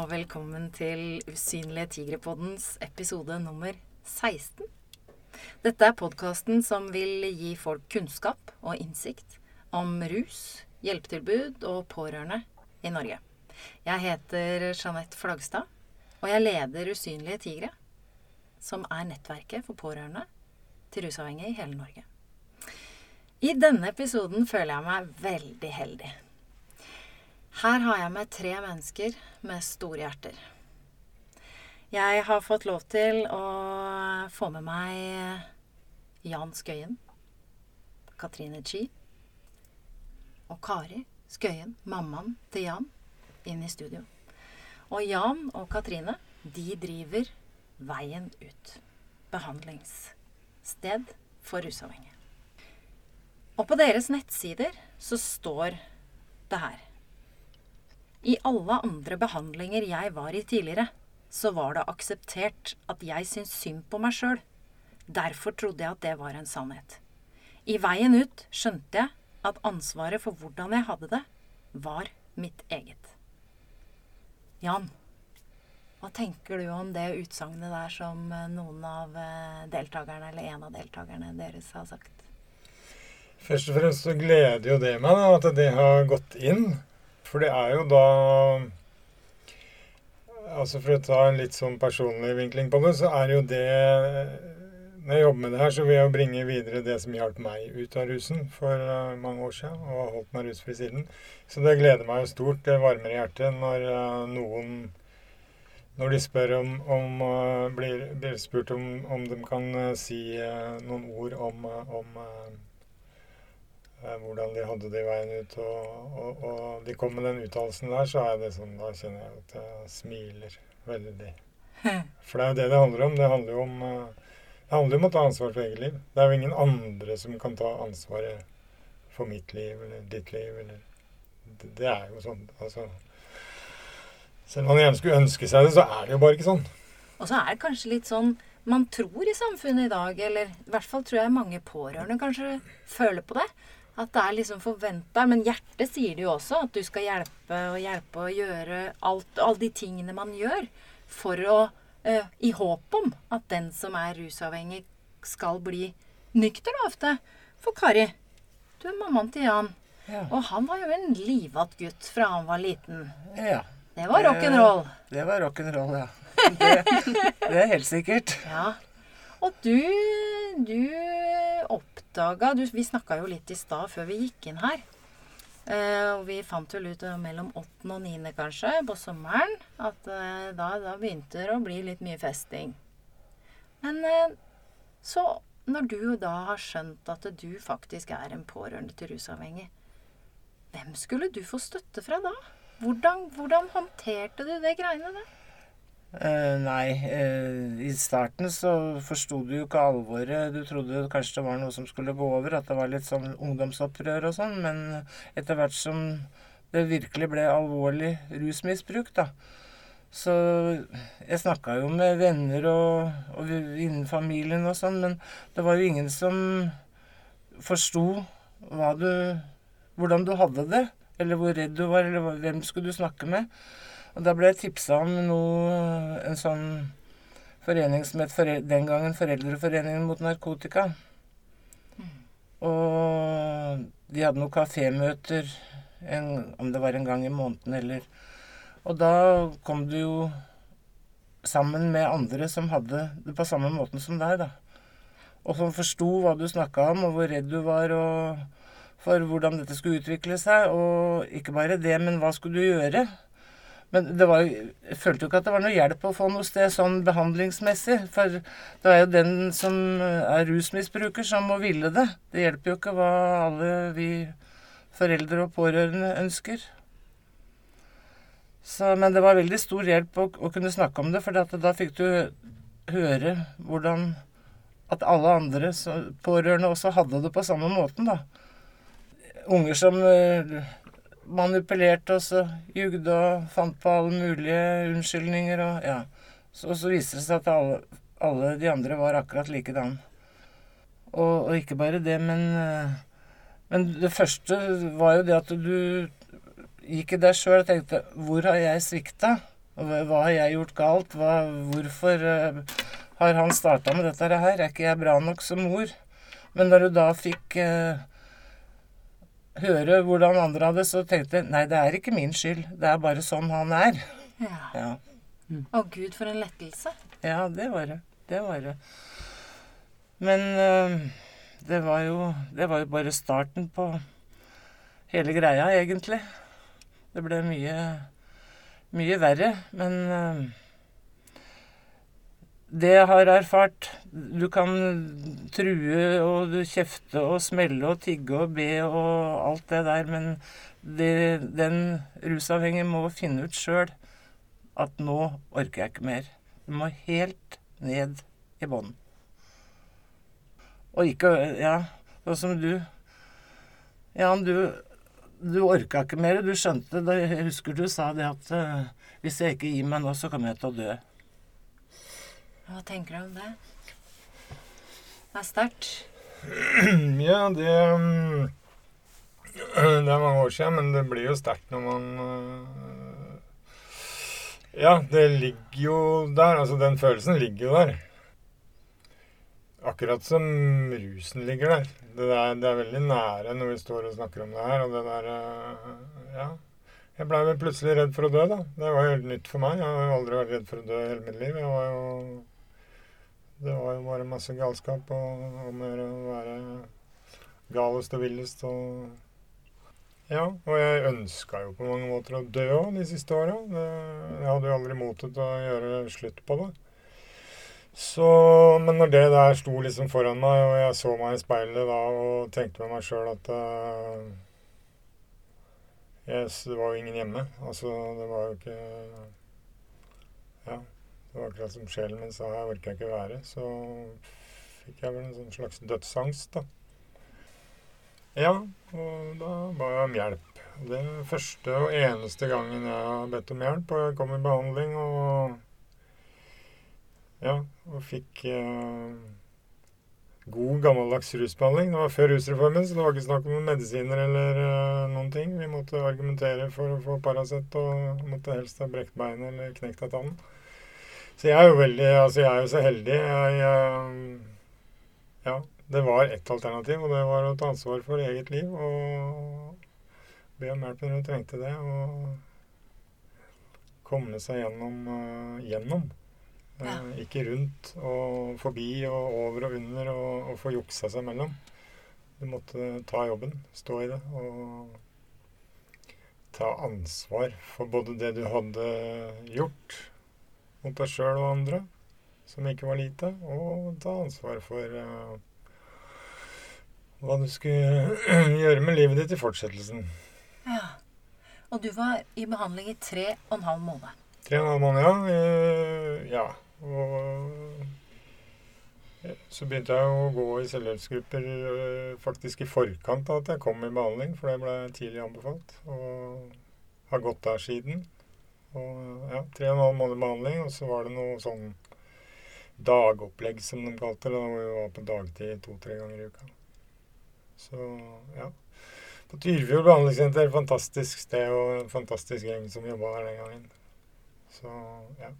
Og velkommen til Usynlige tigre-poddens episode nummer 16. Dette er podkasten som vil gi folk kunnskap og innsikt om rus, hjelpetilbud og pårørende i Norge. Jeg heter Jeanette Flagstad, og jeg leder Usynlige tigre, som er nettverket for pårørende til rusavhengige i hele Norge. I denne episoden føler jeg meg veldig heldig. Her har jeg med tre mennesker med store hjerter. Jeg har fått lov til å få med meg Jan Skøyen, Katrine Chi og Kari Skøyen, mammaen til Jan, inn i studio. Og Jan og Katrine, de driver Veien ut. Behandlingssted for rusavhengige. Og på deres nettsider så står det her i alle andre behandlinger jeg var i tidligere, så var det akseptert at jeg syntes synd på meg sjøl. Derfor trodde jeg at det var en sannhet. I veien ut skjønte jeg at ansvaret for hvordan jeg hadde det, var mitt eget. Jan, hva tenker du om det utsagnet der som noen av deltakerne, eller en av deltakerne deres har sagt? Først og fremst så gleder jo det meg at det har gått inn. For det er jo da Altså For å ta en litt sånn personlig vinkling på det, så er jo det Når jeg jobber med det her, så vil jeg jo bringe videre det som hjalp meg ut av rusen for uh, mange år siden, og har holdt meg rusfri siden. Så det gleder meg jo stort. Det varmer i hjertet når uh, noen når de spør om, om uh, blir, blir, spurt om, om de kan si noen ord om, om hvordan de hadde det i veien ut. Og, og, og de kom med den uttalelsen der, så er det sånn, da kjenner jeg at jeg smiler veldig. For det er jo det det handler om. Det handler jo om, det handler om å ta ansvar for eget liv. Det er jo ingen andre som kan ta ansvaret for mitt liv eller ditt liv. Eller, det, det er jo sånn. altså selv om man gjerne skulle ønske seg det, så er det jo bare ikke sånn. Og så er det kanskje litt sånn man tror i samfunnet i dag, eller i hvert fall tror jeg mange pårørende kanskje føler på det, at det er liksom forventa. Men hjertet sier det jo også, at du skal hjelpe og hjelpe og gjøre alt, alle de tingene man gjør for å uh, I håp om at den som er rusavhengig, skal bli nykter, da ofte. For Kari, du er mammaen til Jan. Ja. Og han var jo en livatt gutt fra han var liten. Ja. Det var rock'n'roll. Det var rock'n'roll, ja. Det, det er helt sikkert. Ja. Og du, du oppdaga Vi snakka jo litt i stad før vi gikk inn her. Uh, og vi fant vel ut uh, mellom 8. og 9. kanskje på sommeren at uh, da, da, begynte det å bli litt mye festing. Men så, når du da har skjønt at du faktisk er en pårørende til rusavhengig, hvem skulle du få støtte fra da? Hvordan, hvordan håndterte du det greiene der? Uh, nei, uh, i starten så forsto du jo ikke alvoret. Du trodde kanskje det var noe som skulle gå over, at det var litt sånn ungdomsopprør og sånn. Men etter hvert som det virkelig ble alvorlig rusmisbruk, da, så jeg snakka jo med venner og, og innen familien og sånn, men det var jo ingen som forsto hvordan du hadde det, eller hvor redd du var, eller hvem skulle du snakke med. Og da ble jeg tipsa om noe En sånn forening som het den gangen Foreldreforeningen mot narkotika. Og de hadde noen kafémøter, om det var en gang i måneden eller Og da kom du jo sammen med andre som hadde det på samme måten som deg, da. Og som forsto hva du snakka om, og hvor redd du var og for hvordan dette skulle utvikle seg. Og ikke bare det, men hva skulle du gjøre? Men var, jeg følte jo ikke at det var noe hjelp å få noe sted sånn behandlingsmessig. For det er jo den som er rusmisbruker, som må ville det. Det hjelper jo ikke hva alle vi foreldre og pårørende ønsker. Så, men det var veldig stor hjelp å, å kunne snakke om det, for da fikk du høre hvordan at alle andre så, pårørende også hadde det på samme måten, da. Unger som manipulerte oss og jugde og fant på alle mulige unnskyldninger og ja. Så, så viste det seg at alle, alle, de andre var akkurat likedan. Og, og ikke bare det, men, men det første var jo det at du gikk i deg sjøl og tenkte Hvor har jeg svikta? Hva, har jeg gjort galt? Hva, hvorfor uh, har han starta med dette her? Er ikke jeg bra nok som mor? Men da du da fikk uh, høre hvordan andre hadde, så tenkte jeg nei, det er ikke min skyld. Det er bare sånn han er. Ja. Ja, Å gud, for en lettelse. ja det var det. Det var det. Men øh, det var jo Det var jo bare starten på hele greia, egentlig. Det ble mye mye verre, men øh, det jeg har erfart Du kan true og du kjefte og smelle og tigge og be og alt det der, men det, den rusavhengige må finne ut sjøl at nå orker jeg ikke mer. Du må helt ned i bånn. Og ikke Ja, sånn som du. Ja, du, du orka ikke mer. Du skjønte det. Jeg husker du sa det at eh, hvis jeg ikke gir meg nå, så kommer jeg til å dø. Hva tenker du om det? Det er sterkt. Ja, det Det er mange år siden, men det blir jo sterkt når man øh, Ja, det ligger jo der. Altså, den følelsen ligger jo der. Akkurat som rusen ligger der. Det, der, det er veldig nære når vi står og snakker om det her. Og det der øh, Ja. Jeg blei vel plutselig redd for å dø, da. Det var jo helt nytt for meg. Jeg har aldri vært redd for å dø hele mitt liv. Jeg var jo det var jo bare masse galskap og om å gjøre å være galest og villest og Ja, og jeg ønska jo på mange måter å dø òg de siste åra. Jeg hadde jo aldri motet å gjøre slutt på det. Så Men når det der sto liksom foran meg, og jeg så meg i speilet da og tenkte med meg sjøl at uh, yes, Det var jo ingen hjemme. Altså, det var jo ikke Ja. Det var akkurat som sjelen min sa her orker jeg ikke være. Så fikk jeg vel en sånn slags dødsangst, da. Ja, og da ba jeg om hjelp. Det er første og eneste gangen jeg har bedt om hjelp. Og jeg kom i behandling og Ja, og fikk eh, god, gammeldags rusbehandling. Det var før rusreformen, så det var ikke snakk om medisiner eller eh, noen ting. Vi måtte argumentere for å få Paracet og måtte helst ha brekt beinet eller knekt av tannen. Så jeg er jo veldig Altså, jeg er jo så heldig. Jeg, jeg, ja. Det var ett alternativ, og det var å ta ansvar for eget liv og be om hjelp når du trengte det. Og komme seg gjennom. Uh, gjennom. Ja. Uh, ikke rundt og forbi og over og under og, og få juksa seg mellom. Du måtte ta jobben, stå i det og ta ansvar for både det du hadde gjort, mot deg sjøl og andre, som ikke var lite, og ta ansvar for uh, hva du skulle gjøre med livet ditt i fortsettelsen. Ja. Og du var i behandling i tre og en halv måned. Tre og en halv måned, ja. Uh, ja. Og uh, så begynte jeg å gå i selvhjelpsgrupper faktisk i forkant av at jeg kom i behandling, for det ble tidlig anbefalt. Og har gått der siden. Og ja, tre og en halv måned behandling, og så var det noe sånn dagopplegg, som de kalte det, da vi var på dagtid to-tre ganger i uka. Så ja. På Tyrfjord behandlingssenter, fantastisk sted og en fantastisk gjeng som jobba der den gangen. Så ja.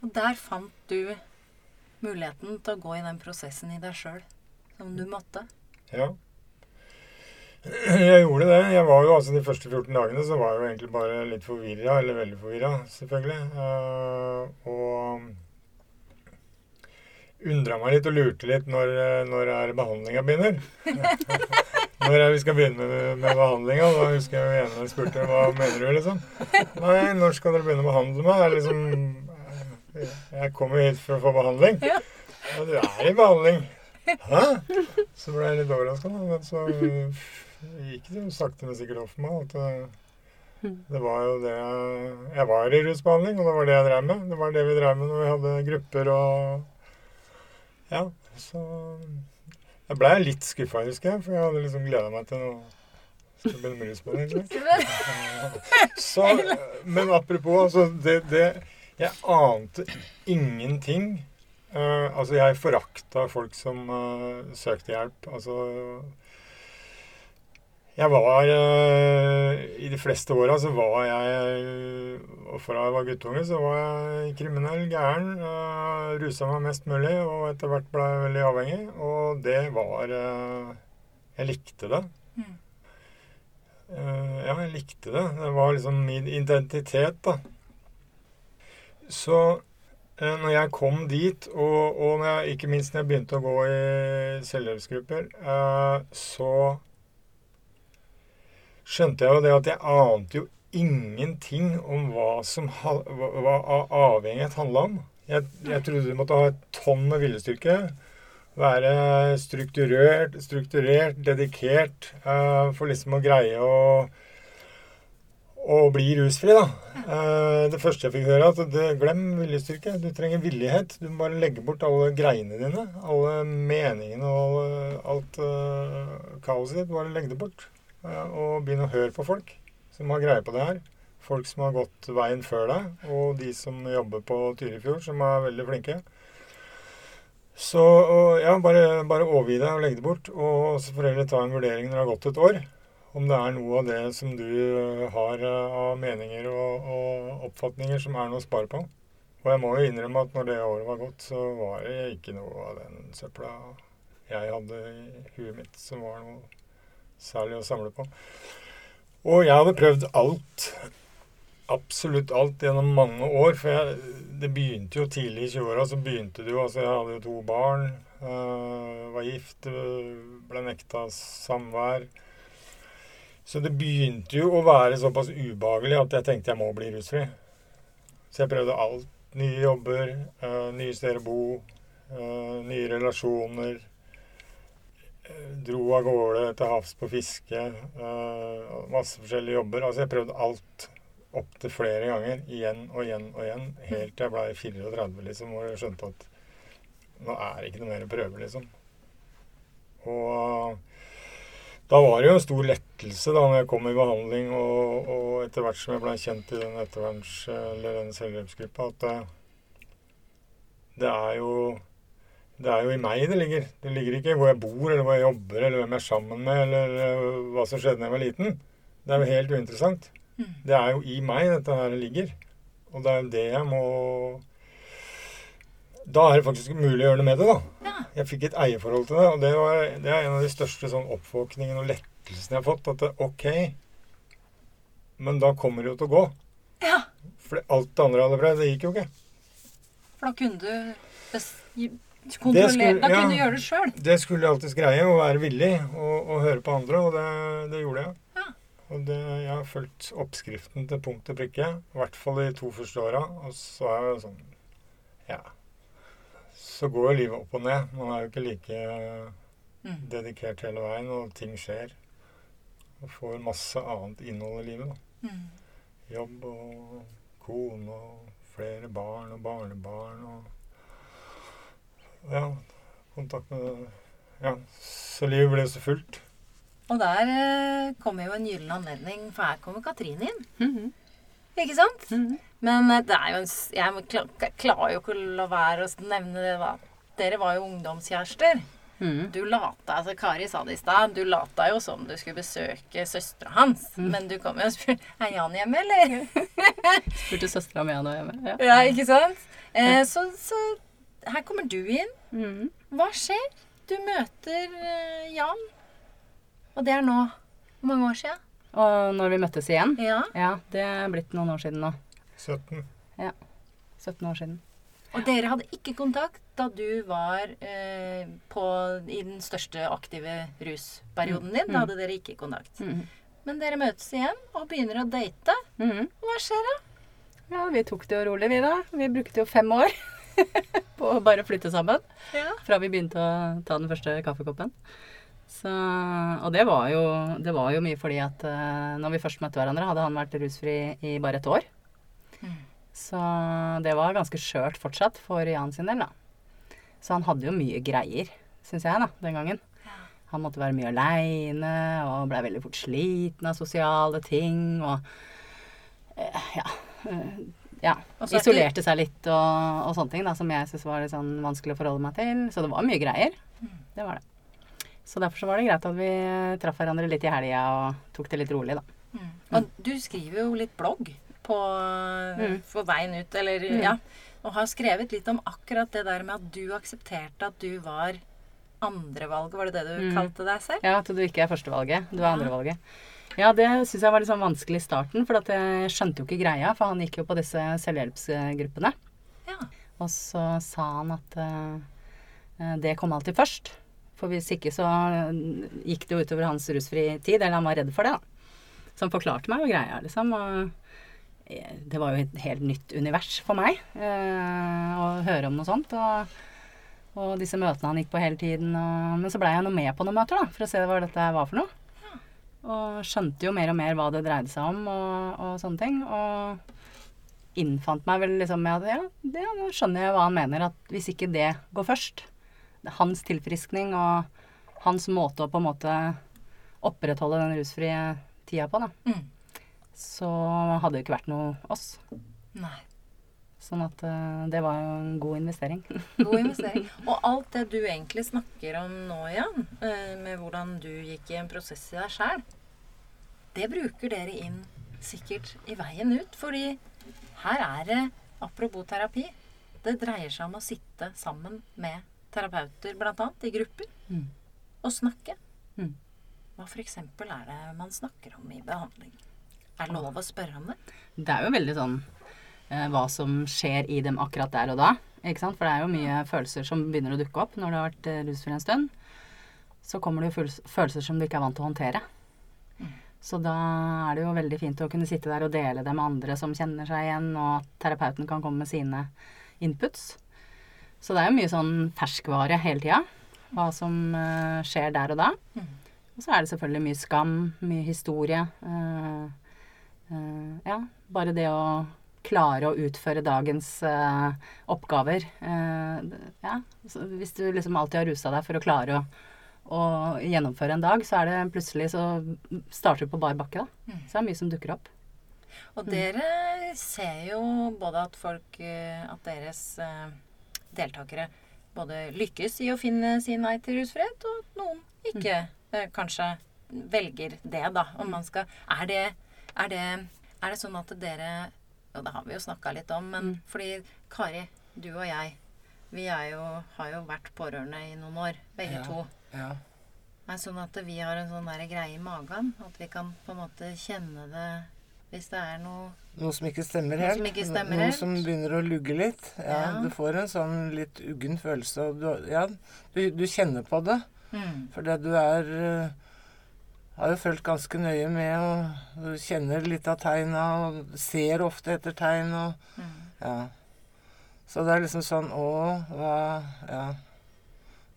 Og der fant du muligheten til å gå i den prosessen i deg sjøl som du måtte. Ja. Jeg gjorde det. Jeg var jo altså De første 14 dagene så var jeg jo egentlig bare litt forvirra, eller veldig forvirra, selvfølgelig. Uh, og undra meg litt og lurte litt når, når er behandlinga begynner. når er vi skal begynne med, med behandlinga? Da husker jeg jo ene spurte hva mener du, liksom. Nei, når skal dere begynne å behandle meg? Jeg, er liksom Jeg kommer hit for å få behandling. Ja, du er i behandling. Hæ? Så ble jeg litt overraska, men så gikk det jo sakte, men sikkert opp for meg at det, det var jo det jeg, var i rusbehandling, og det var det jeg drev med. Det var det vi drev med når vi hadde grupper og Ja, så Jeg blei litt skuffa, husker jeg, for jeg hadde liksom gleda meg til noe. Så, men apropos, altså det, det Jeg ante ingenting. Uh, altså, jeg forakta folk som uh, søkte hjelp. Altså Jeg var øh, I de fleste åra så var jeg Og fra jeg var guttunge, så var jeg kriminell, gæren. Øh, rusa meg mest mulig, og etter hvert ble jeg veldig avhengig. Og det var øh, Jeg likte det. Mm. Eh, ja, jeg likte det. Det var liksom min identitet, da. Så eh, når jeg kom dit, og, og jeg, ikke minst når jeg begynte å gå i selvhjelpsgrupper, eh, så skjønte jeg jo det at jeg ante jo ingenting om hva som hva, avhengighet handla om. Jeg, jeg trodde du måtte ha et tonn med viljestyrke. Være strukturert, strukturert dedikert uh, for liksom å greie å, å bli rusfri, da. Uh, det første jeg fikk høre, at det, glem viljestyrke. Du trenger villighet. Du må bare legge bort alle greiene dine. Alle meningene og alt uh, kaoset ditt. Bare legg det bort. Eh, og begynn å høre på folk som har greie på det her. Folk som har gått veien før deg, og de som jobber på Tyrifjord, som er veldig flinke. Så ja, bare, bare overgi deg og legge det bort. Og så får heller ta en vurdering når det har gått et år. Om det er noe av det som du øh, har øh, av meninger og, og oppfatninger som er noe å spare på. Og jeg må jo innrømme at når det året var gått, så var det ikke noe av den søpla jeg hadde i huet mitt som var noe særlig å samle på. Og jeg hadde prøvd alt. Absolutt alt gjennom mange år. For jeg, det begynte jo tidlig i 20-åra. Så begynte det jo Altså, jeg hadde jo to barn. øh, var gift. ble nekta samvær. Så det begynte jo å være såpass ubehagelig at jeg tenkte jeg må bli rusfri. Så jeg prøvde alt. Nye jobber, øh, nye steder å bo, øh, nye relasjoner. Eh, Dro av gårde til havs på fiske. øh, masse forskjellige jobber. Altså, jeg prøvde alt opptil flere ganger. Igjen og igjen og igjen. Helt til jeg ble 34, liksom, og jeg skjønte at nå er det ikke noe mer å prøve, liksom. Og da var det jo en stor lettelse da når jeg kom i behandling, og, og etter hvert som jeg ble kjent i den etterverns- eller den selvhjelpsgruppa, at det, det er jo det er jo i meg det ligger. Det ligger ikke hvor jeg bor, eller hvor jeg jobber, eller hvem jeg er sammen med, eller øh, hva som skjedde da jeg var liten. Det er jo helt uinteressant. Mm. Det er jo i meg dette her ligger. Og det er jo det jeg må Da er det faktisk mulig å gjøre noe med det, da. Ja. Jeg fikk et eierforhold til det, og det, var, det er en av de største sånn oppvåkningene og lettelsene jeg har fått. At det, OK, men da kommer det jo til å gå. ja. For alt det andre jeg hadde prøvd, det gikk jo ikke. For da kunne du bes kontrollere skulle- Da kunne ja. du gjøre det sjøl. Det skulle jeg alltids greie, å være villig og, og høre på andre, og det, det gjorde jeg. Ja. Og det, jeg har fulgt oppskriften til punkt og prikke, i hvert fall de to første åra. Og så er jeg sånn Ja. Så går livet opp og ned. Man er jo ikke like Mm. dedikert hele veien, og ting skjer. Og får masse annet innhold i livet. da. Mm. Jobb og kone og flere barn og barnebarn og Ja, kontakt med Ja. Så livet ble så fullt. Og der eh, kommer jo en gyllen anledning, for her kommer Katrine inn. Mhm. Ikke sant? Mhm. Men eh, det er jo en Jeg klarer klar jo ikke å la være å nevne det, da. Dere var jo ungdomskjærester. Mm. Du lata altså Kari sa det i stad. Du lata jo som du skulle besøke søstera hans. Mm. Men du kom jo og spurte Er Jan hjemme, eller? Spurte søstera om Jan var hjemme. Ja. ja, ikke sant? Eh, så, så her kommer du inn. Mm. Hva skjer? Du møter eh, Jan. Og det er nå hvor mange år siden? Og når vi møttes igjen Ja. Ja, det er blitt noen år siden nå. 17. 17 år siden. Og dere hadde ikke kontakt da du var eh, på, i den største aktive rusperioden din. Da hadde dere ikke kontakt. Mm. Men dere møtes igjen og begynner å date. Mm. Hva skjer da? Ja, vi tok det jo rolig, vi da. Vi brukte jo fem år på å bare flytte sammen. Ja. Fra vi begynte å ta den første kaffekoppen. Så, og det var, jo, det var jo mye fordi at uh, når vi først møtte hverandre, hadde han vært rusfri i bare et år. Mm. Så det var ganske skjørt fortsatt for Jan sin del, da. Så han hadde jo mye greier, syns jeg, da, den gangen. Han måtte være mye aleine og blei veldig fort sliten av sosiale ting og uh, ja. eh, ja. Er Isolerte seg litt og, og sånne ting da, som jeg syntes var litt sånn vanskelig å forholde meg til. Så det var mye greier. Det var det. Så derfor så var det greit at vi traff hverandre litt i helga og tok det litt rolig, da. Mm. Og du skriver jo litt blogg på, Mm. veien ut, eller Mm. ja. Og har skrevet litt om akkurat det der med at du aksepterte at du var andrevalget. Var det det du Mm. kalte deg selv? Ja, at du ikke er førstevalget, du er andrevalget. Ja, det syns jeg var litt sånn vanskelig i starten, for at jeg skjønte jo ikke greia, for han gikk jo på disse selvhjelpsgruppene. Ja. Og så sa han at uh, det kom alltid først. For hvis ikke så eh, gikk det jo utover hans rusfri tid, eller han var redd for det, da. Så han forklarte meg jo greia, liksom. Og det var jo et helt nytt univers for meg uh, å høre om noe sånt. Og, og disse møtene han gikk på hele tiden. Og, men så blei jeg noe med på noen møter, da, for å se hva dette var for noe. Og skjønte jo mer og mer hva det dreide seg om og, og sånne ting. Og innfant meg vel liksom med at ja, det, nå skjønner jeg hva han mener. At hvis ikke det går først, hans tilfriskning og hans måte å på en måte opprettholde den rusfrie tida på, da, Mm. så hadde det ikke vært noe oss. Nei. Sånn at uh, det var jo en god investering. God investering. Og alt det du egentlig snakker om nå, Jan, eh, med hvordan du gikk i en prosess i deg sjæl, det bruker dere inn sikkert i veien ut. Fordi her er det, apropos terapi, det dreier seg om å sitte sammen med terapeuter, bl.a. i grupper, Mm. og snakke. Mm. Hva f.eks. er det man snakker om i behandling? Er det lov å spørre om det? Det er jo veldig sånn hva som skjer i dem akkurat der og da. Ikke sant? For det er jo mye følelser som begynner å dukke opp når du har vært eh, rusfri en stund. Så kommer det jo følelser som du ikke er vant til å håndtere. Så da er det jo veldig fint å kunne sitte der og dele det med andre som kjenner seg igjen, og at terapeuten kan komme med sine inputs. Så det er jo mye sånn ferskvare hele tida. Hva som eh, skjer der og da. Og så er det selvfølgelig mye skam, mye historie. eh, eh, ja, bare det å klare å utføre dagens uh, oppgaver. Uh, ja, så hvis du liksom alltid har rusa deg for å klare å, å gjennomføre en dag, så er det plutselig så starter du på bar bakke, da. Mm. Så det er mye som dukker opp. Og dere ser jo både at folk eh, At deres deltakere både lykkes i å finne sin vei til rusfrihet, og at noen ikke eh, kanskje velger det, da. Om man skal Er det, er det, er det sånn at dere Og det har vi jo snakka litt om, men Mm. fordi Kari, du og jeg, vi er jo, har jo vært pårørende i noen år, begge Ja. to. Ja. Er sånn at vi har en sånn der greie i magen? At vi kan på en måte kjenne det hvis det er noe Noe som ikke stemmer helt. Noe som ikke stemmer Noe helt. som begynner å lugge litt. Ja, Ja. Du får en sånn litt uggen følelse. Og du, ja, du, du kjenner på det. mm. Fordi du er eh, Har jo fulgt ganske nøye med, og kjenner litt av tegna, og ser ofte etter tegn, og Mm. Ja. Så det er liksom sånn Å, hva Ja.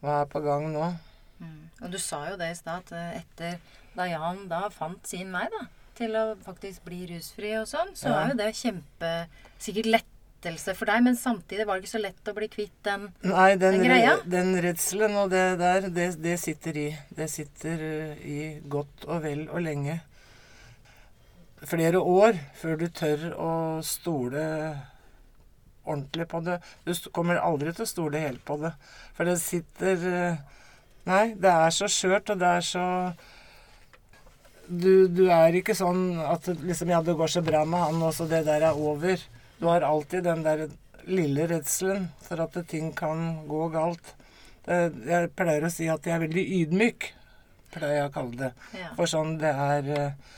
Hva er på gang nå? Mm. Og du sa jo det i stad, at eh, etter da Jan da fant sin vei da, til å faktisk bli rusfri og sånn, så Ja. er jo det kjempe Sikkert lettelse for deg, men samtidig var det ikke så lett å bli kvitt den Nei, den, Den greia? Nei, den redselen og det der, det, det sitter i. Det sitter eh, i godt og vel og lenge. Flere år før du tør å stole ordentlig på det. Du kommer aldri til å stole helt på det. For det sitter eh, Nei, det er så skjørt, og det er så du, du er ikke sånn at liksom, ja, det går så bra med han, og så det der er over. Du har alltid den der lille redselen for at ting kan gå galt. Jeg pleier å si at jeg er veldig ydmyk, pleier jeg å kalle det. ja. For sånn det er eh,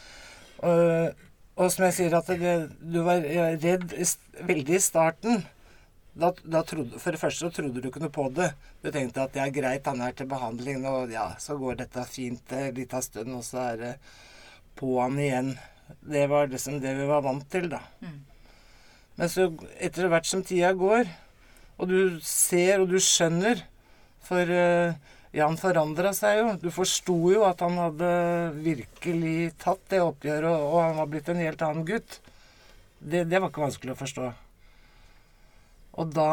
og, og som jeg sier, at det, du var eh, redd veldig i starten. Da, da trodde, for det første så trodde du ikke noe på det. Du tenkte at det er greit, han er til behandling, og ja, så går dette fint en liten stund, og så er det på han igjen. Det var liksom det vi var vant til, da. Mm. Men så etter hvert som tida går, og du ser og du skjønner For eh, Jan forandra seg jo. Du forsto jo at han hadde virkelig tatt det oppgjøret, og, han var blitt en helt annen gutt. Det, det var ikke vanskelig å forstå. Og da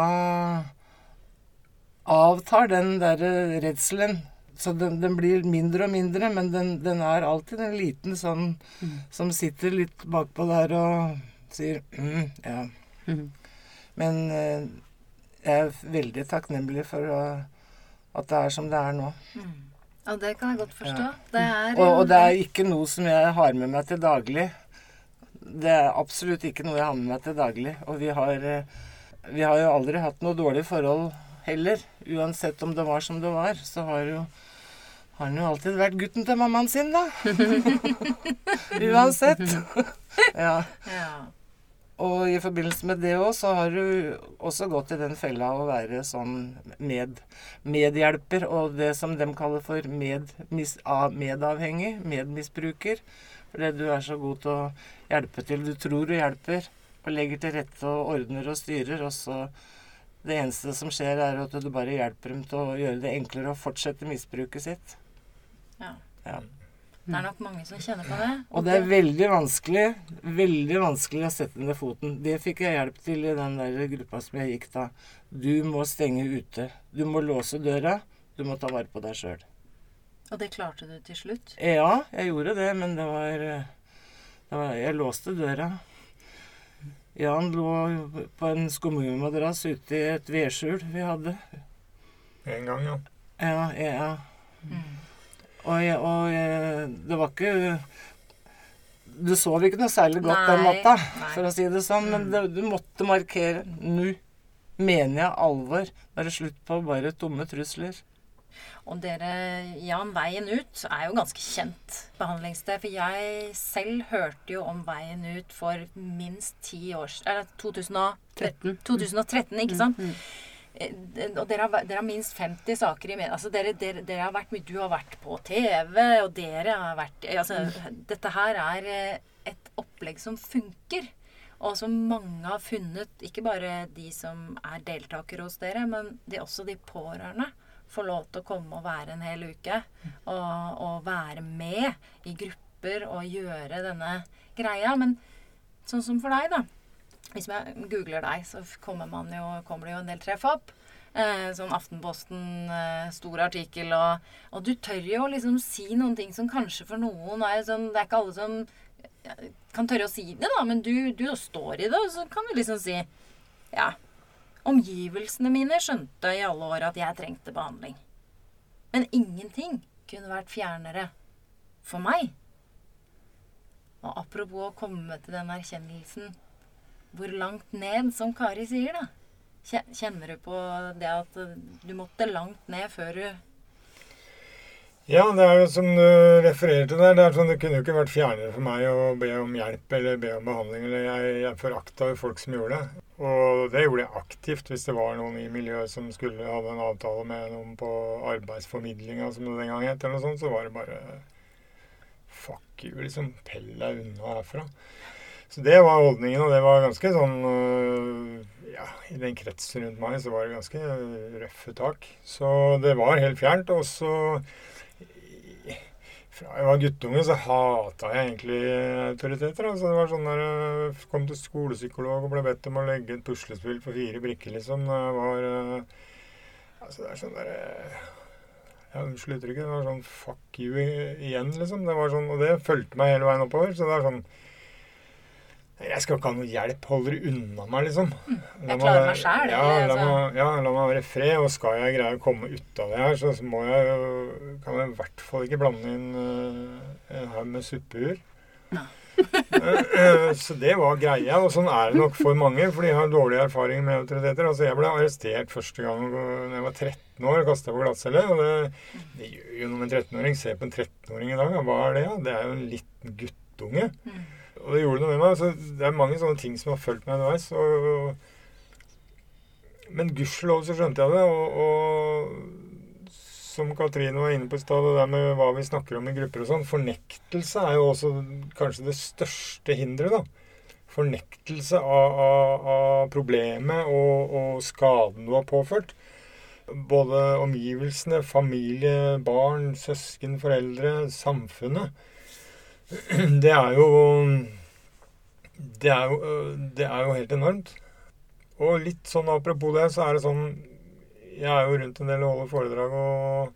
avtar den derre redselen. Så den, den blir mindre og mindre, men den, den er alltid en liten sånn som sitter litt bakpå der og sier mm, ja. Mhm. Men eh, jeg er veldig takknemlig for å, at det er som det er nå. Mm. Ja, det kan jeg godt forstå. Det er Og, og det er ikke noe som jeg har med meg til daglig. Det er absolutt ikke noe jeg har med meg til daglig. Og vi har, eh, vi har jo aldri hatt noe dårlig forhold heller. Uansett om det var som det var, så har jo har han jo alltid vært gutten til mammaen sin, da. Uansett. ja. ja. Og i forbindelse med det òg, så har du også gått i den fella å være sånn med, medhjelper, og det som de kaller for med, mis, medavhengig, medmisbruker. Fordi du er så god til å hjelpe til. Du tror du hjelper, og legger til rette og ordner og styrer, og så Det eneste som skjer, er at du bare hjelper dem til å gjøre det enklere å fortsette misbruket sitt. ja. Ja. Det er nok mange som kjenner på det. Og det er veldig vanskelig veldig vanskelig å sette ned foten. Det fikk jeg hjelp til i den der gruppa som jeg gikk da. Du må stenge ute. Du må låse døra. Du må ta vare på deg sjøl. Og det klarte du til slutt? Ja, jeg gjorde det, men det var, det var Jeg låste døra. Jan lå på en skumgummimadrass ute i et vedskjul vi hadde. En gang, ja. Ja, ja. Mm. Og, jeg, og jeg, det var ikke Du sov ikke noe særlig godt den natta, for å si det sånn. Men Mm. det, du måtte markere Nå mener jeg alvor. Nå er det slutt på bare tomme trusler. Og dere, Jan, Veien ut er jo ganske kjent behandlingssted. For jeg selv hørte jo om Veien ut for minst ti år Eller 2013, 2013 ikke sant? Mm. Eh, Og dere har, dere har minst 50 saker i media. Altså dere, dere, dere har vært mye Du har vært på TV, og dere har vært eh, Altså, dette her er eh, et opplegg som funker. Og som mange har funnet, ikke bare de som er deltakere hos dere, men de, også de pårørende får lov til å komme og være en hel uke. Og, og være med i grupper og gjøre denne greia. Men sånn som for deg, da. Hvis jeg googler deg, så kommer, jo, kommer det jo en del treff opp. Eh, sånn Aftenposten, eh, stor artikkel, og, og du tør jo liksom si noen ting som kanskje for noen er sånn Det er ikke alle som kan tørre å si det, da, men du, du står i det, og så kan du liksom si Ja. Omgivelsene mine skjønte i alle år at jeg trengte behandling. Men ingenting kunne vært fjernere for meg. Og apropos å komme til den erkjennelsen hvor langt ned, som Kari sier, da. Kjenner du på det at du måtte langt ned før du Ja, det er jo som du refererer til der. Det sånn, det kunne jo ikke vært fjernere for meg å be om hjelp eller be om behandling. eller Jeg, jeg forakta jo folk som gjorde det. Og det gjorde jeg aktivt hvis det var noen i miljøet som skulle hadde en avtale med noen på arbeidsformidlinga, som det den gang het, eller noe sånt, så var det bare Fuck you, liksom. Pell deg unna herfra. Så det var holdningen, og det var ganske sånn øh, Ja, i den kretsen rundt meg så var det ganske røffe tak. Så det var helt fjernt. Og så fra jeg var guttunge, så hata jeg egentlig autoriteter. Altså, det var sånn der, jeg kom til skolepsykolog og ble bedt om å legge et puslespill for fire brikker, liksom. Det var eh, Altså, det er sånn der eh, Ja, unnskyld uttrykket. Det var sånn fuck you igjen, liksom. Det var sånn, og det fulgte meg hele veien oppover. Så det er sånn «Nei, Jeg skal ikke ha noe hjelp. Hold dere unna meg, liksom. La jeg klarer meg- selv, Ja, altså. ja, la meg være i fred. Og skal jeg greie å komme ut av det her, så må jeg jo Kan jeg i hvert fall ikke blande inn uh, en haug med suppehuer. Ja. Eh, så det var greia, og sånn er det nok for mange, for de har dårlig erfaring med autoriteter. Altså, jeg ble arrestert første gang da jeg var 13 år, kasta på glattcelle. Og det, det gjør jo noe med en 13-åring. Se på en 13-åring i dag, hva er det? Ja? Det er jo en liten guttunge. Mm. Og det gjorde noe med meg. Så det er mange sånne ting som har fulgt meg underveis. Og, men gudskjelov så skjønte jeg det. Og, og som Katrine var inne på i stad, det der med hva vi snakker om i grupper og sånn. Fornektelse er jo også kanskje det største hinderet, da. Fornektelse av, av, av problemet og, og skaden du har påført. Både omgivelsene, familie, barn, søsken, foreldre, samfunnet. Det er jo det er jo, det er jo helt enormt. Og litt sånn apropos det, så er det sånn Jeg er jo rundt en del og holder foredrag og,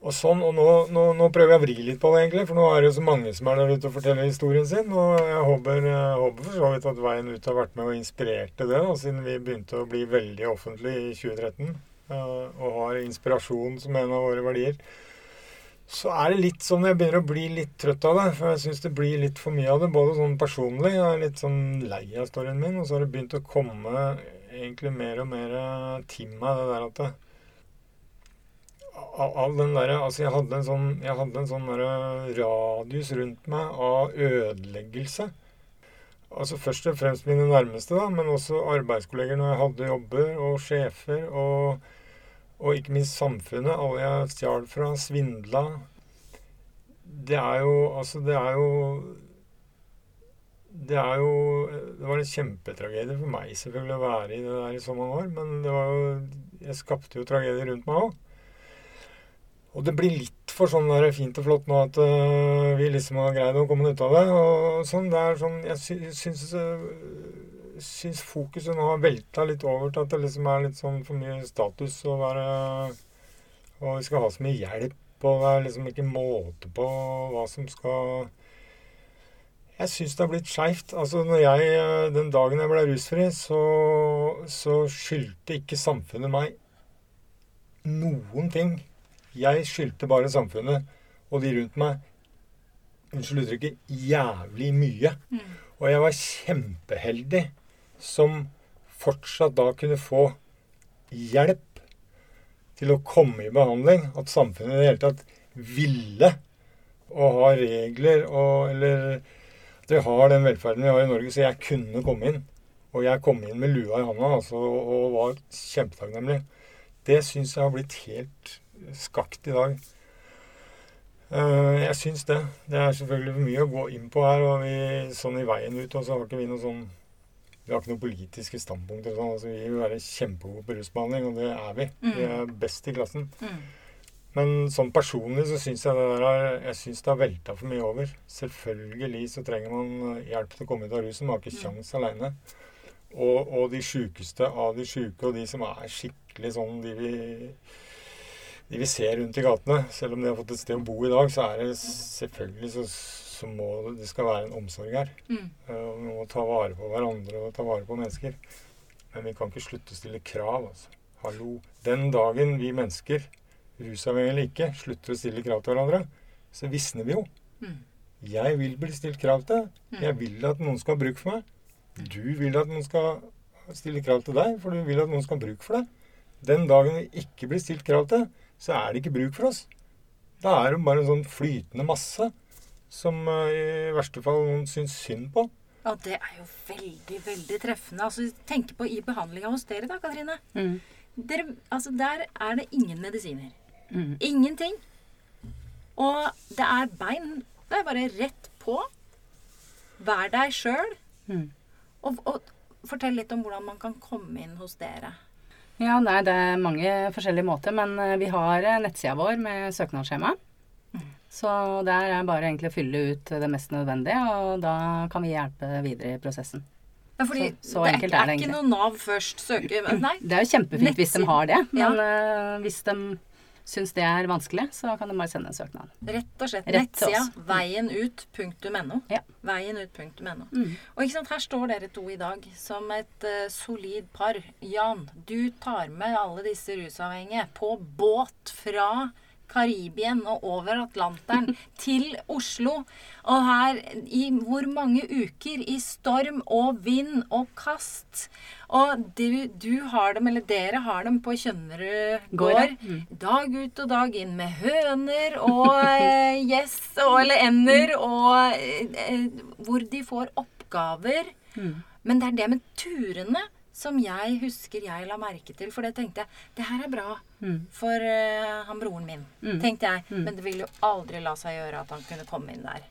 og sånn. Og nå, nå, nå prøver jeg å vri litt på det, egentlig. For nå er det jo så mange som er der ute og forteller historien sin. Og jeg håper, jeg håper for så vidt at Veien ut har vært med og inspirert til det, da, siden vi begynte å bli veldig offentlig i 2013. eh, Og har inspirasjon som en av våre verdier. Så er det litt sånn jeg begynner å bli litt trøtt av det. For jeg syns det blir litt for mye av det, både sånn personlig. Jeg er litt sånn lei av storyen min. Og så har det begynt å komme egentlig mer og mer til meg, det der at det, av, den derre altså jeg hadde en sånn, jeg hadde en sånn radius rundt meg av ødeleggelse. Altså Først og fremst mine nærmeste, da, men også arbeidskolleger når jeg hadde jobber, og sjefer. og og ikke minst samfunnet. Alle jeg stjal fra, svindla. Det er jo Altså, det er jo Det er jo Det var en kjempetragedie for meg selvfølgelig å være i det der i så mange år. Men det var jo Jeg skapte jo tragedier rundt meg òg. Og det blir litt for sånn der fint og flott nå at uh, vi liksom har greid å komme ut av det. og sånn, det er sånn, Jeg sy syns, uh, syns fokuset nå har velta litt over til at det liksom er litt sånn for mye status å være Og vi skal ha så mye hjelp, og det er liksom ikke måte på hva som skal Jeg syns det har blitt skeivt. Altså, når jeg, uh, den dagen jeg ble rusfri, så, så skyldte ikke samfunnet meg noen ting. Jeg skyldte bare samfunnet og de rundt meg unnskyld uttrykket jævlig mye. Mm. Og jeg var kjempeheldig som fortsatt da kunne få hjelp til å komme i behandling. At samfunnet i det hele tatt ville å ha regler og Eller at vi har den velferden vi har i Norge, så jeg kunne komme inn. Og jeg kom inn med lua i handa altså, og var kjempetakknemlig. Det syns jeg har blitt helt skakt i dag. Uh, jeg syns det. Det er selvfølgelig mye å gå inn på her. og vi, Sånn i veien ut, og så har ikke vi noe sånn Vi har ikke noen politiske standpunkter. Sånn. Altså, vi vil være kjempegode på rusbehandling, og det er vi. Mm. Vi er best i klassen. Mm. Men sånn personlig så syns jeg det der er, jeg synes det har velta for mye over. Selvfølgelig så trenger man hjelp til å komme ut av rusen. Man har ikke mm. kjangs mm. aleine. Og, og, de sjukeste av de sjuke, og de som er skikkelig sånn de vi de vi ser rundt i gatene. Selv om de har fått et sted å bo i dag, så er det selvfølgelig så, så må det skal være en omsorg her. Mm. Uh, vi må ta vare på hverandre og ta vare på mennesker. Men vi kan ikke slutte å stille krav. altså. Hallo. Den dagen vi mennesker, rusavhengige eller ikke, slutter å stille krav til hverandre, så visner vi jo. Mm. Jeg vil bli stilt krav til. Mm. Jeg vil at noen skal ha bruk for meg. Du vil at noen skal stille krav til deg, for du vil at noen skal ha bruk for deg. Den dagen vi ikke blir stilt krav til, så er det ikke bruk for oss. Da er det bare en sånn flytende masse som uh, i verste fall noen syns synd på. Ja, det er jo veldig, veldig treffende. Altså, Tenk på i behandlinga hos dere, da, Katrine. Mm. Dere, altså, der er det ingen medisiner. Mm. Ingenting. Og det er bein. Det er bare rett på. Vær deg sjøl. Mm. Og, og fortell litt om hvordan man kan komme inn hos dere. Ja, nei, det er mange forskjellige måter, men eh, vi har eh, nettsida vår med søknadsskjema. Mm. Så der er bare egentlig å fylle ut det mest nødvendige, og da kan vi hjelpe videre i prosessen. Ja, fordi så, så det er, er, det ikke noe Nav først søker Nei. Det er jo kjempefint Nettsiden. hvis de har det, men ja. uh, hvis de syns det er vanskelig, så kan de bare sende en søknad. Rett og slett. Nettsida veienut.no. Ja. Veienut.no. Mm. Og ikke sant, her står dere to i dag som et uh, solid par. Jan, du tar med alle disse rusavhengige på båt fra Karibien og over Atlanteren til Oslo. Og her i hvor mange uker i storm og vind og kast. Og du, du har dem, eller dere har dem på Kjønnerud gård mm. dag ut og dag inn med høner og eh, gjess og eller ender, og eh, hvor de får oppgaver. Mm. Men det er det med turene som jeg husker jeg la merke til. For det tenkte jeg det her er bra mm. for uh, han broren min. Mm. tenkte jeg. Mm. Men det ville jo aldri la seg gjøre at han kunne komme inn der.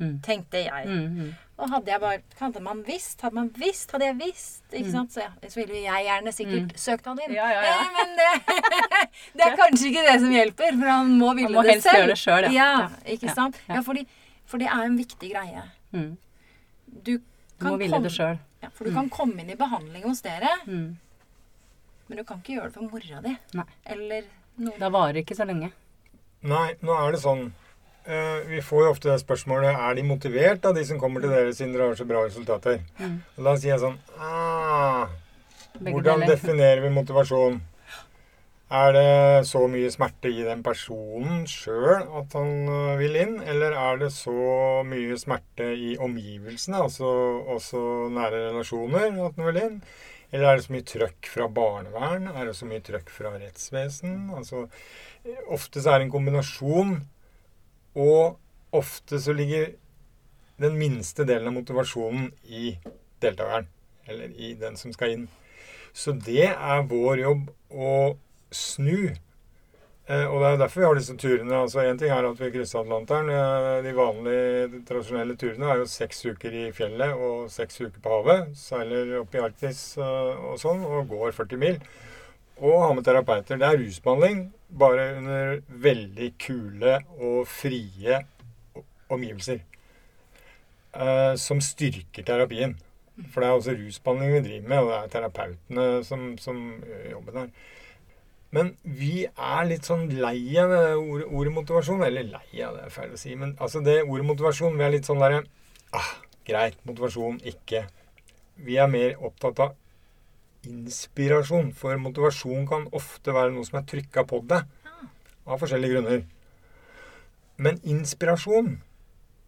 Mm. Tenkte jeg. Mm, mm. Og hadde jeg bare Hadde man visst, hadde man visst, hadde jeg visst ikke sant? Så, ja, så ville jo jeg gjerne sikkert søkt han inn. Ja, ja, eh, men det, det, er kanskje ikke det som hjelper, for han må ville han må det selv. Gjøre det selv, ja. ikke sant? Ja, fordi, for det er en viktig greie. Du, du må ville det sjøl. Ja, for du mm. kan komme inn i behandling hos dere, mm. men du kan ikke gjøre det for mora di. Nei. Eller noen. Da varer ikke så lenge. Nei, nå er det sånn uh, Vi får jo ofte det spørsmålet Er de motivert, da, de som kommer til dere siden dere har så bra resultater. Mm. Og da sier jeg sånn ah, Hvordan definerer vi motivasjon? Er det så mye smerte i den personen sjøl at han øh, vil inn, eller er det så mye smerte i omgivelsene, altså også nære relasjoner, at han vil inn? Eller er det så mye trøkk fra barnevern? Er det så mye trøkk fra rettsvesen? Altså, ofte så er det en kombinasjon, og ofte så ligger den minste delen av motivasjonen i deltakeren, eller i den som skal inn. Så det er vår jobb å snu. Eh, og det er derfor vi har disse turene. altså Én ting er at vi krysser Atlanteren. De vanlige, de tradisjonelle turene er jo seks uker i fjellet og seks uker på havet. Seiler opp i Arktis eh, og sånn, og går 40 mil. Og har med terapeuter. Det er rusbehandling, bare under veldig kule og frie omgivelser. Eh, som styrker terapien. For det er også rusbehandling vi driver med, og det er terapeutene som, som jobber der. Men vi er litt sånn lei av det ordet, ordet motivasjon. Eller lei av det, er feil å si. Men altså det ordet motivasjon, vi er litt sånn derre ah, Greit, motivasjon, ikke. Vi er mer opptatt av inspirasjon. For motivasjon kan ofte være noe som er trykka på deg. Av forskjellige grunner. Men inspirasjon,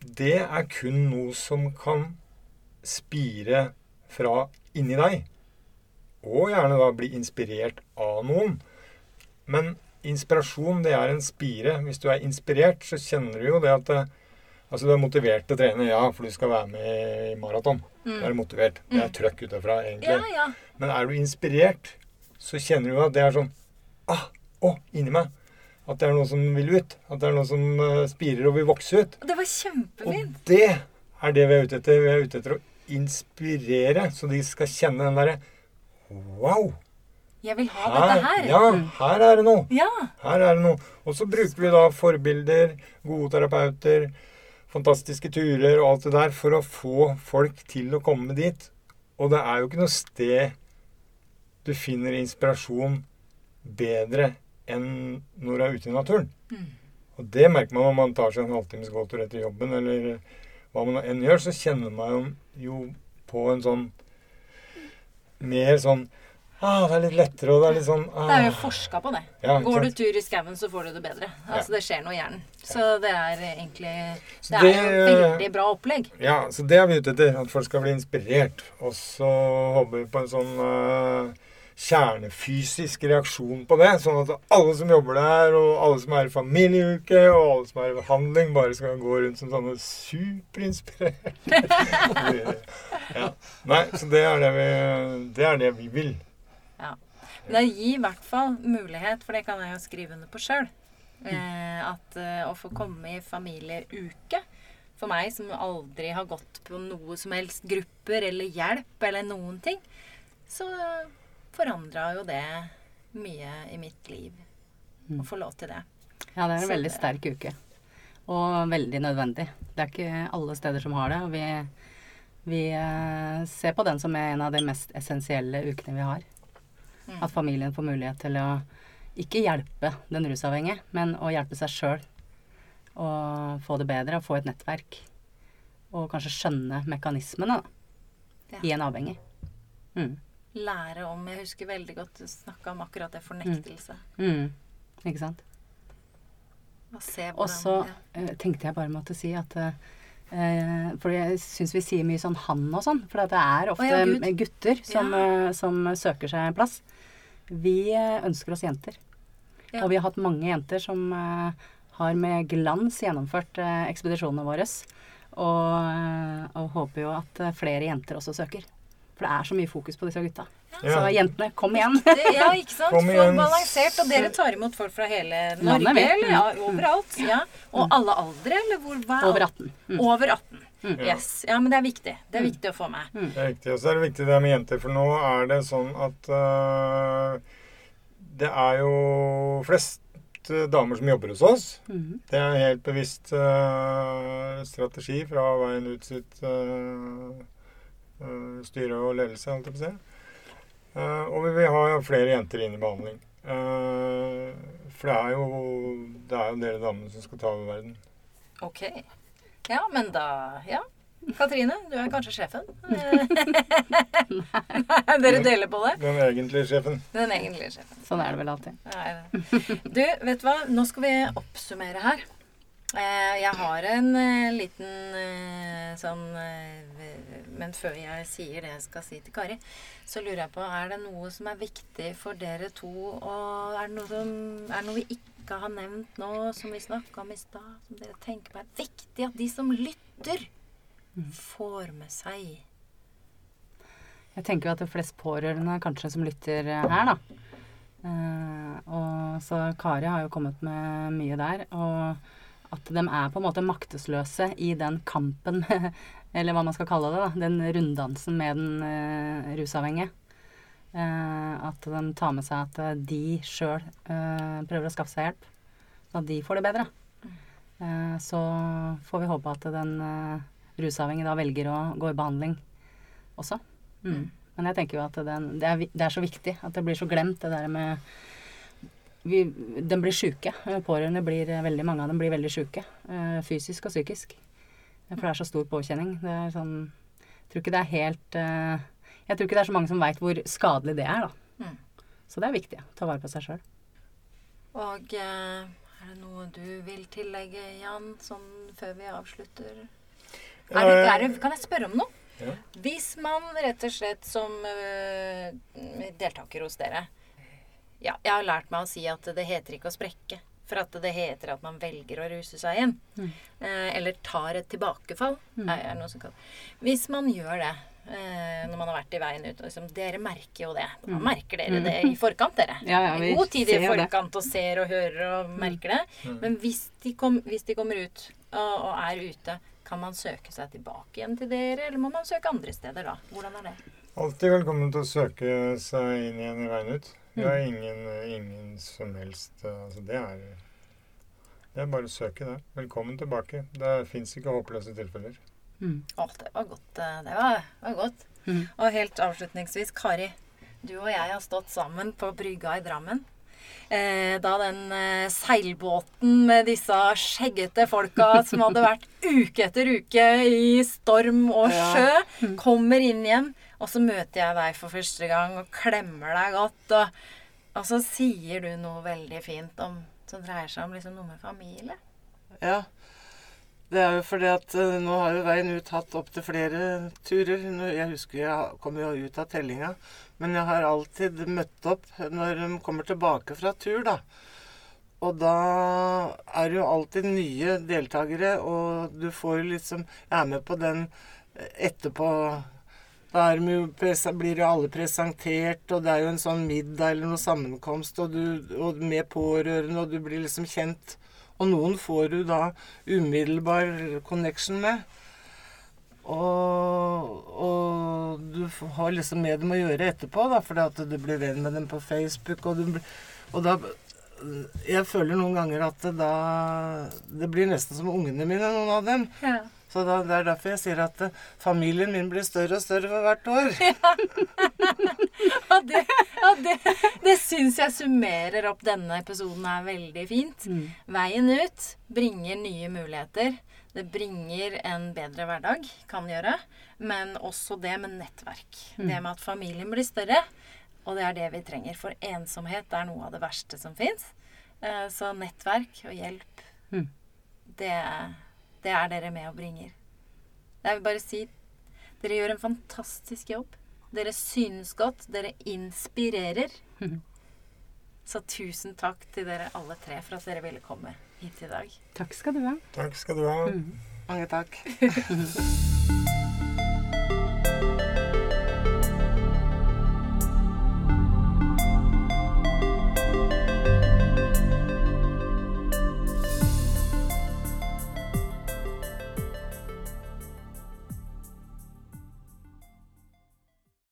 det er kun noe som kan spire fra inni deg. Og gjerne da bli inspirert av noen. Men inspirasjon, det er en spire. Hvis du er inspirert, så kjenner du jo det at Altså, du er motivert til å trene, ja, for du skal være med i maraton. Mm. Da er du motivert. Det er trøkk utafra, egentlig. Ja, ja. Men er du inspirert, så kjenner du at det er sånn ah, Å, inni meg. At det er noe som vil ut. At det er noe som eh, spirer og vil vokse ut. Det var Og det er det vi er ute etter. Vi er ute etter å inspirere, så de skal kjenne den derre Wow! Jeg vil ha dette her. Ja, her er det noe. Ja. Her er det noe. Og så bruker vi da forbilder, gode terapeuter, fantastiske turer og alt det der for å få folk til å komme dit. Og det er jo ikke noe sted du finner inspirasjon bedre enn når du er ute i naturen. Mm. Og det merker man når man tar seg en halvtimes gåtur etter jobben, eller hva man enn gjør, så kjenner man jo på en sånn mer sånn Ah, det er litt lettere, og det er litt sånn ah. Det er jo forska på det. Ja, Går du tur i skauen, så får du det bedre. Altså, Det skjer noe i hjernen. Så det er egentlig Det, Det er jo veldig bra opplegg. Ja, så det er vi ute etter. At folk skal bli inspirert. Og så håper vi på en sånn uh, kjernefysisk reaksjon på det. Sånn at alle som jobber der, og alle som er i familieuke, og alle som er i behandling, bare skal gå rundt som sånne superinspirerte. ja. Nei, så det er det vi, det er det vi vil. Men det gir i hvert fall mulighet, for det kan jeg jo skrive under på sjøl, eh, at eh, å få komme i familieuke For meg som aldri har gått på noe som helst grupper eller hjelp eller noen ting, så forandra jo det mye i mitt liv å få lov til det. Ja, det er en Så veldig sterk uke. Og veldig nødvendig. Det er ikke alle steder som har det. Og vi, vi eh, ser på den som en av de mest essensielle ukene vi har. Mm. At familien får mulighet til å ikke hjelpe den rusavhengige, men å hjelpe seg sjøl. Og få det bedre, og få et nettverk. Og kanskje skjønne mekanismene da, Ja. i en avhengig. Mm. Lære om Jeg husker veldig godt du snakka om akkurat det fornektelse. Mm. Ikke sant? Og se så ja. eh, tenkte jeg bare måtte si at eh, eh, For jeg syns vi sier mye sånn 'han' og sånn. For det er ofte oh, ja, gutter som, som søker seg en plass. Vi ønsker oss jenter. Ja. Og vi har hatt mange jenter som eh, har med glans gjennomført eh, ekspedisjonene våre. Og, eh, og håper jo at flere jenter også søker. For det er så mye fokus på disse gutta. Ja. Så jentene, kom igjen! Ja, ikke sant? Kom igjen. balansert. Og dere tar imot folk fra hele Norge, eller? Ja, overalt. Ja. Og alle aldre, eller hvor? Hva? Over 18. Mm. Over 18. Ja. Yes. Ja, men det er viktig. Det er viktig å få med. Det er viktig. Og så er det viktig det med jenter, for nå er det sånn at uh, det er jo flest øh, damer som jobber hos oss. Mm. Det er en helt bevisst uh, strategi fra veien ut sitt uh, styre og ledelse, holdt jeg på å si. Eh, og vi vil ha flere jenter inn i behandling. Eh, for det er jo det er jo dere damene som skal ta over verden. Ok. Ja, men da Ja. Katrine, du er kanskje sjefen? Nei, Dere deler på det? Den egentlige sjefen. Den egentlige sjefen. Sånn er det vel alltid. Nei, det. Du, vet du hva? Nå skal vi oppsummere her. Eh, Jeg har en eh, liten eh, sånn Men før jeg sier det jeg skal si til Kari, så lurer jeg på Er det noe som er viktig for dere to? Og er det noe, som, er det noe vi ikke har nevnt nå, som vi snakka om i stad, som dere tenker på er viktig at de som lytter, får med seg? Jeg tenker jo at det er flest pårørende kanskje som lytter her, da. Og så Kari har jo kommet med mye der. Og at de er på en måte maktesløse i den kampen, eller hva man skal kalle det, da. Den runddansen med den eh, rusavhengige. Eh, at de tar med seg at eh, de sjøl eh, prøver å skaffe seg hjelp. Sånn at de får det bedre. Eh, så får vi håpe at den eh, rusavhengige da velger å gå i behandling også. Mm. Men jeg tenker jo at den, det, er, det er så viktig at det blir så glemt, det der med vi, De blir sjuke. Eh, Pårørende blir eh, veldig mange av dem blir veldig sjuke. eh, Fysisk og psykisk. For det er så stor påkjenning. Det er sånn Jeg tror ikke det er helt Jeg tror ikke det er så mange som veit hvor skadelig det er, da. Mm. Så det er viktig. Ta vare på seg sjøl. Og eh, er det noe du vil tillegge, Jan, sånn før vi avslutter? Er det, er det, kan jeg spørre om noe? Ja. Hvis man rett og slett som deltaker hos dere Ja, jeg har lært meg å si at det heter ikke å sprekke. For at det heter at man velger å ruse seg igjen. Eh, eller tar et tilbakefall. Er, er det noe som kan. Hvis man gjør det eh, når man har vært i veien ut og liksom, Dere merker jo det. Da merker dere det i forkant, dere. Ja, ja, vi I God tid i ser det. forkant og ser og hører og merker det. Men hvis de, kom, hvis de kommer ut og, og er ute, kan man søke seg tilbake igjen til dere, eller må man søke andre steder da? Hvordan er det? Alltid velkommen til å søke seg inn igjen i veien ut. Vi har ingen, ingen som helst eh, Altså, det er Det er bare å søke, det. Velkommen tilbake. Det fins ikke håpløse tilfeller. Mm. Å, det var godt. eh, Det var, var godt. Mm. Og helt avslutningsvis, Kari. Du og jeg har stått sammen på brygga i Drammen. Eh, da den eh, seilbåten med disse skjeggete folka som hadde vært uke etter uke i storm og Ja. sjø, kommer inn igjen. Og så møter jeg deg for første gang og klemmer deg godt. Og, og så sier du noe veldig fint om, som dreier seg om liksom noe med familie. Ja. Det er jo fordi at eh, nå har jo veien ut hatt opptil flere turer. Jeg husker jeg kom jo ut av tellinga, men jeg har alltid møtt opp når de kommer tilbake fra tur, da. Og da er det jo alltid nye deltakere, og du får jo liksom Jeg er med på den etterpå. Da er jo blir jo alle presentert, og det er jo en sånn middag eller noe sammenkomst, og, du, og med pårørende, og du blir liksom kjent. Og noen får du da umiddelbar connection med. Og, og du har liksom med dem å gjøre etterpå, da, fordi at du blir venn med dem på Facebook. Og, du, og da Jeg føler noen ganger at det da Det blir nesten som ungene mine, noen av dem. Ja. Så da, det er derfor jeg sier at uh, familien min blir større og større for hvert år. Ja, det, og det, det syns jeg summerer opp denne episoden her veldig fint. Veien ut bringer nye muligheter. Det bringer en bedre hverdag, kan gjøre. Men også det med nettverk. Det med at familien blir større. Og det er det vi trenger. For ensomhet er noe av det verste som fins. Så nettverk og hjelp, Mm. det, det er dere med og bringer. Jeg vil bare si dere gjør en fantastisk jobb. Dere synes godt. Dere inspirerer. Så tusen takk til dere alle tre for at dere ville komme hit i dag. Takk skal du ha. Takk skal du ha. Mange takk.